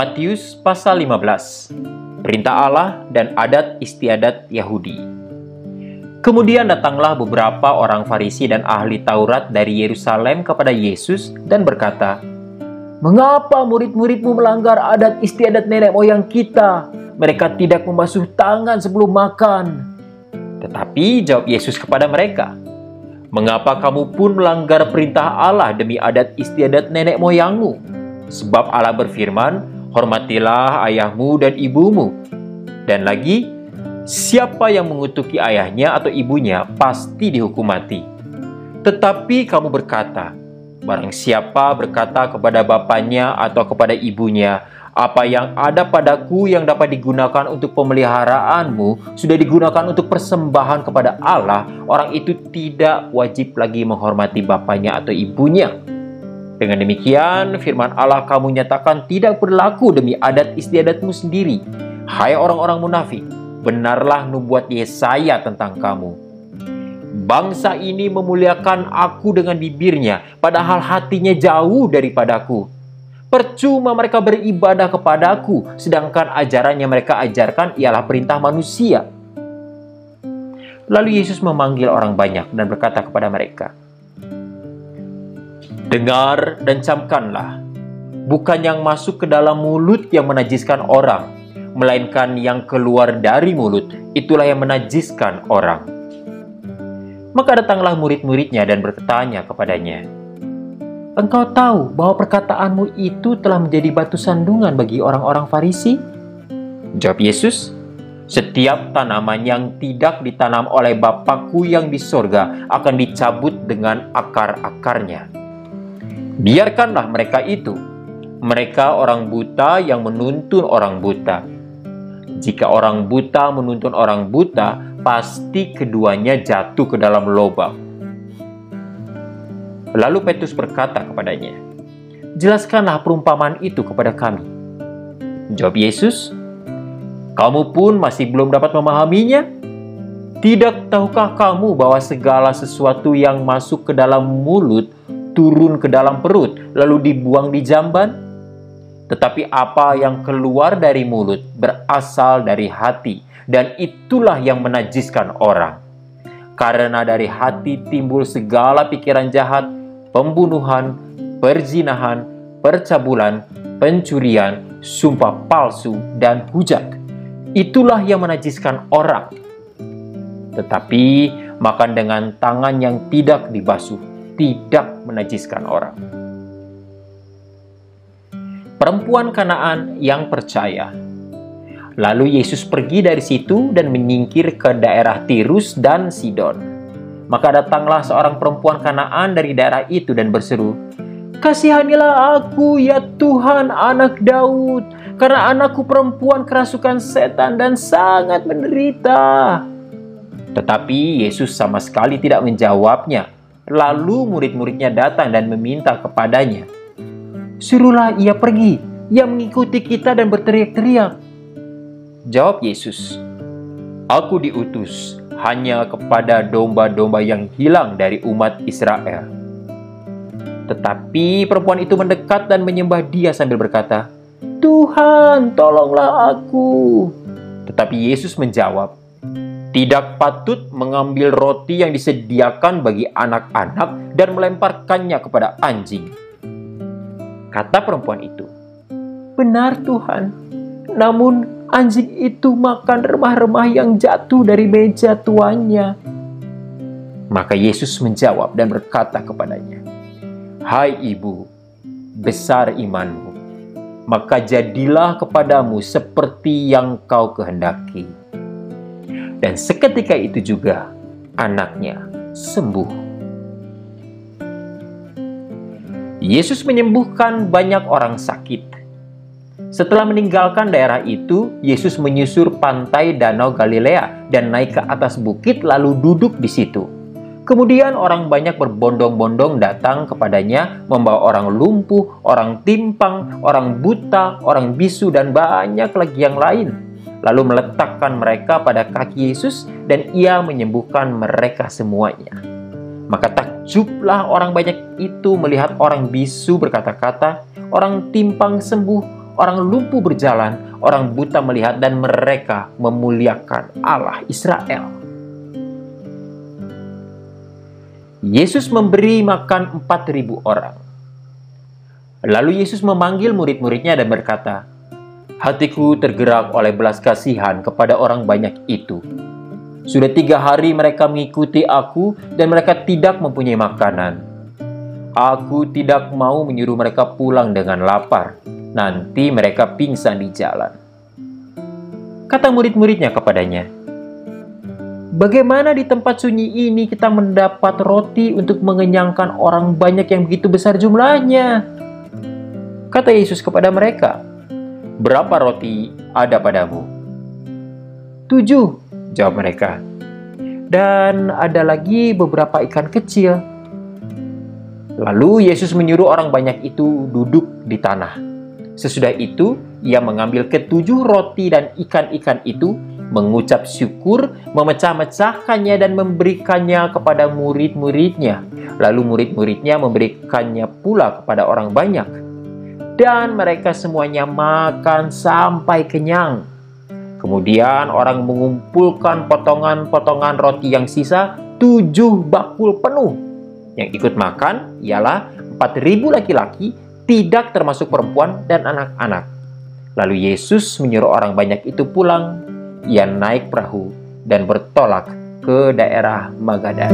Matius pasal 15 Perintah Allah dan adat istiadat Yahudi Kemudian datanglah beberapa orang Farisi dan ahli Taurat dari Yerusalem kepada Yesus dan berkata, Mengapa murid-muridmu melanggar adat istiadat nenek moyang kita? Mereka tidak membasuh tangan sebelum makan. Tetapi jawab Yesus kepada mereka, Mengapa kamu pun melanggar perintah Allah demi adat istiadat nenek moyangmu? Sebab Allah berfirman, Hormatilah ayahmu dan ibumu. Dan lagi, siapa yang mengutuki ayahnya atau ibunya pasti dihukum mati. Tetapi kamu berkata, Barang siapa berkata kepada bapaknya atau kepada ibunya, apa yang ada padaku yang dapat digunakan untuk pemeliharaanmu sudah digunakan untuk persembahan kepada Allah, orang itu tidak wajib lagi menghormati bapaknya atau ibunya. Dengan demikian, firman Allah kamu nyatakan tidak berlaku demi adat istiadatmu sendiri. Hai orang-orang munafik, benarlah nubuat Yesaya tentang kamu. Bangsa ini memuliakan aku dengan bibirnya, padahal hatinya jauh daripadaku. Percuma mereka beribadah kepadaku, sedangkan ajaran yang mereka ajarkan ialah perintah manusia. Lalu Yesus memanggil orang banyak dan berkata kepada mereka, Dengar dan camkanlah, bukan yang masuk ke dalam mulut yang menajiskan orang, melainkan yang keluar dari mulut, itulah yang menajiskan orang. Maka datanglah murid-muridnya dan bertanya kepadanya, Engkau tahu bahwa perkataanmu itu telah menjadi batu sandungan bagi orang-orang Farisi? Jawab Yesus, setiap tanaman yang tidak ditanam oleh Bapakku yang di sorga akan dicabut dengan akar-akarnya. Biarkanlah mereka itu. Mereka orang buta yang menuntun orang buta. Jika orang buta menuntun orang buta, pasti keduanya jatuh ke dalam lubang. Lalu Petrus berkata kepadanya, Jelaskanlah perumpamaan itu kepada kami. Jawab Yesus, Kamu pun masih belum dapat memahaminya? Tidak tahukah kamu bahwa segala sesuatu yang masuk ke dalam mulut turun ke dalam perut, lalu dibuang di jamban? Tetapi apa yang keluar dari mulut berasal dari hati, dan itulah yang menajiskan orang. Karena dari hati timbul segala pikiran jahat, pembunuhan, perzinahan, percabulan, pencurian, sumpah palsu, dan hujat. Itulah yang menajiskan orang. Tetapi makan dengan tangan yang tidak dibasuh tidak menajiskan orang. Perempuan Kanaan yang percaya Lalu Yesus pergi dari situ dan menyingkir ke daerah Tirus dan Sidon. Maka datanglah seorang perempuan Kanaan dari daerah itu dan berseru, Kasihanilah aku ya Tuhan anak Daud, karena anakku perempuan kerasukan setan dan sangat menderita. Tetapi Yesus sama sekali tidak menjawabnya. Lalu murid-muridnya datang dan meminta kepadanya, Suruhlah ia pergi, ia mengikuti kita dan berteriak-teriak, Jawab Yesus, Aku diutus hanya kepada domba-domba yang hilang dari umat Israel. Tetapi perempuan itu mendekat dan menyembah dia sambil berkata, Tuhan, tolonglah aku. Tetapi Yesus menjawab, Tidak patut mengambil roti yang disediakan bagi anak-anak dan melemparkannya kepada anjing. Kata perempuan itu, Benar Tuhan, namun anjing itu makan remah-remah yang jatuh dari meja tuannya. Maka Yesus menjawab dan berkata kepadanya, Hai ibu, besar imanmu, maka jadilah kepadamu seperti yang kau kehendaki. Dan seketika itu juga anaknya sembuh. Yesus menyembuhkan banyak orang sakit setelah meninggalkan daerah itu, Yesus menyusur pantai Danau Galilea dan naik ke atas bukit lalu duduk di situ. Kemudian orang banyak berbondong-bondong datang kepadanya membawa orang lumpuh, orang timpang, orang buta, orang bisu dan banyak lagi yang lain. Lalu meletakkan mereka pada kaki Yesus dan ia menyembuhkan mereka semuanya. Maka takjublah orang banyak itu melihat orang bisu berkata-kata, orang timpang sembuh, orang lumpuh berjalan, orang buta melihat, dan mereka memuliakan Allah Israel. Yesus memberi makan 4.000 orang. Lalu Yesus memanggil murid-muridnya dan berkata, Hatiku tergerak oleh belas kasihan kepada orang banyak itu. Sudah tiga hari mereka mengikuti aku dan mereka tidak mempunyai makanan. Aku tidak mau menyuruh mereka pulang dengan lapar. Nanti mereka pingsan di jalan. Kata murid-muridnya kepadanya, Bagaimana di tempat sunyi ini kita mendapat roti untuk mengenyangkan orang banyak yang begitu besar jumlahnya? Kata Yesus kepada mereka, Berapa roti ada padamu? Tujuh, jawab mereka. Dan ada lagi beberapa ikan kecil. Lalu Yesus menyuruh orang banyak itu duduk di tanah. Sesudah itu, ia mengambil ketujuh roti dan ikan-ikan itu, mengucap syukur, memecah-mecahkannya dan memberikannya kepada murid-muridnya. Lalu murid-muridnya memberikannya pula kepada orang banyak dan mereka semuanya makan sampai kenyang. Kemudian orang mengumpulkan potongan-potongan roti yang sisa tujuh bakul penuh. Yang ikut makan ialah 4.000 laki-laki, tidak termasuk perempuan dan anak-anak. Lalu Yesus menyuruh orang banyak itu pulang. Ia naik perahu dan bertolak ke daerah Magadan.